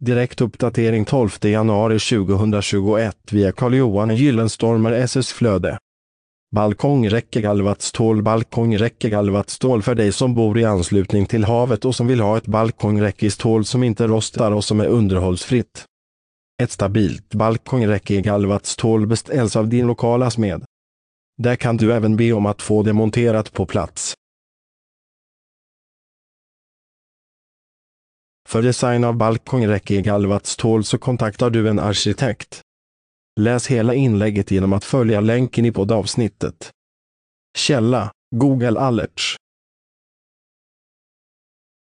Direkt uppdatering 12 januari 2021 via Carl-Johan Gyllenstormer SS Flöde. Balkongräckegalvat stål Balkongräckegalvat stål för dig som bor i anslutning till havet och som vill ha ett balkongräcke i stål som inte rostar och som är underhållsfritt. Ett stabilt balkongräcke i galvat stål beställs av din lokala smed. Där kan du även be om att få det monterat på plats. För design av balkongräcke i galvat stål så kontaktar du en arkitekt. Läs hela inlägget genom att följa länken i poddavsnittet. Källa Google Alerts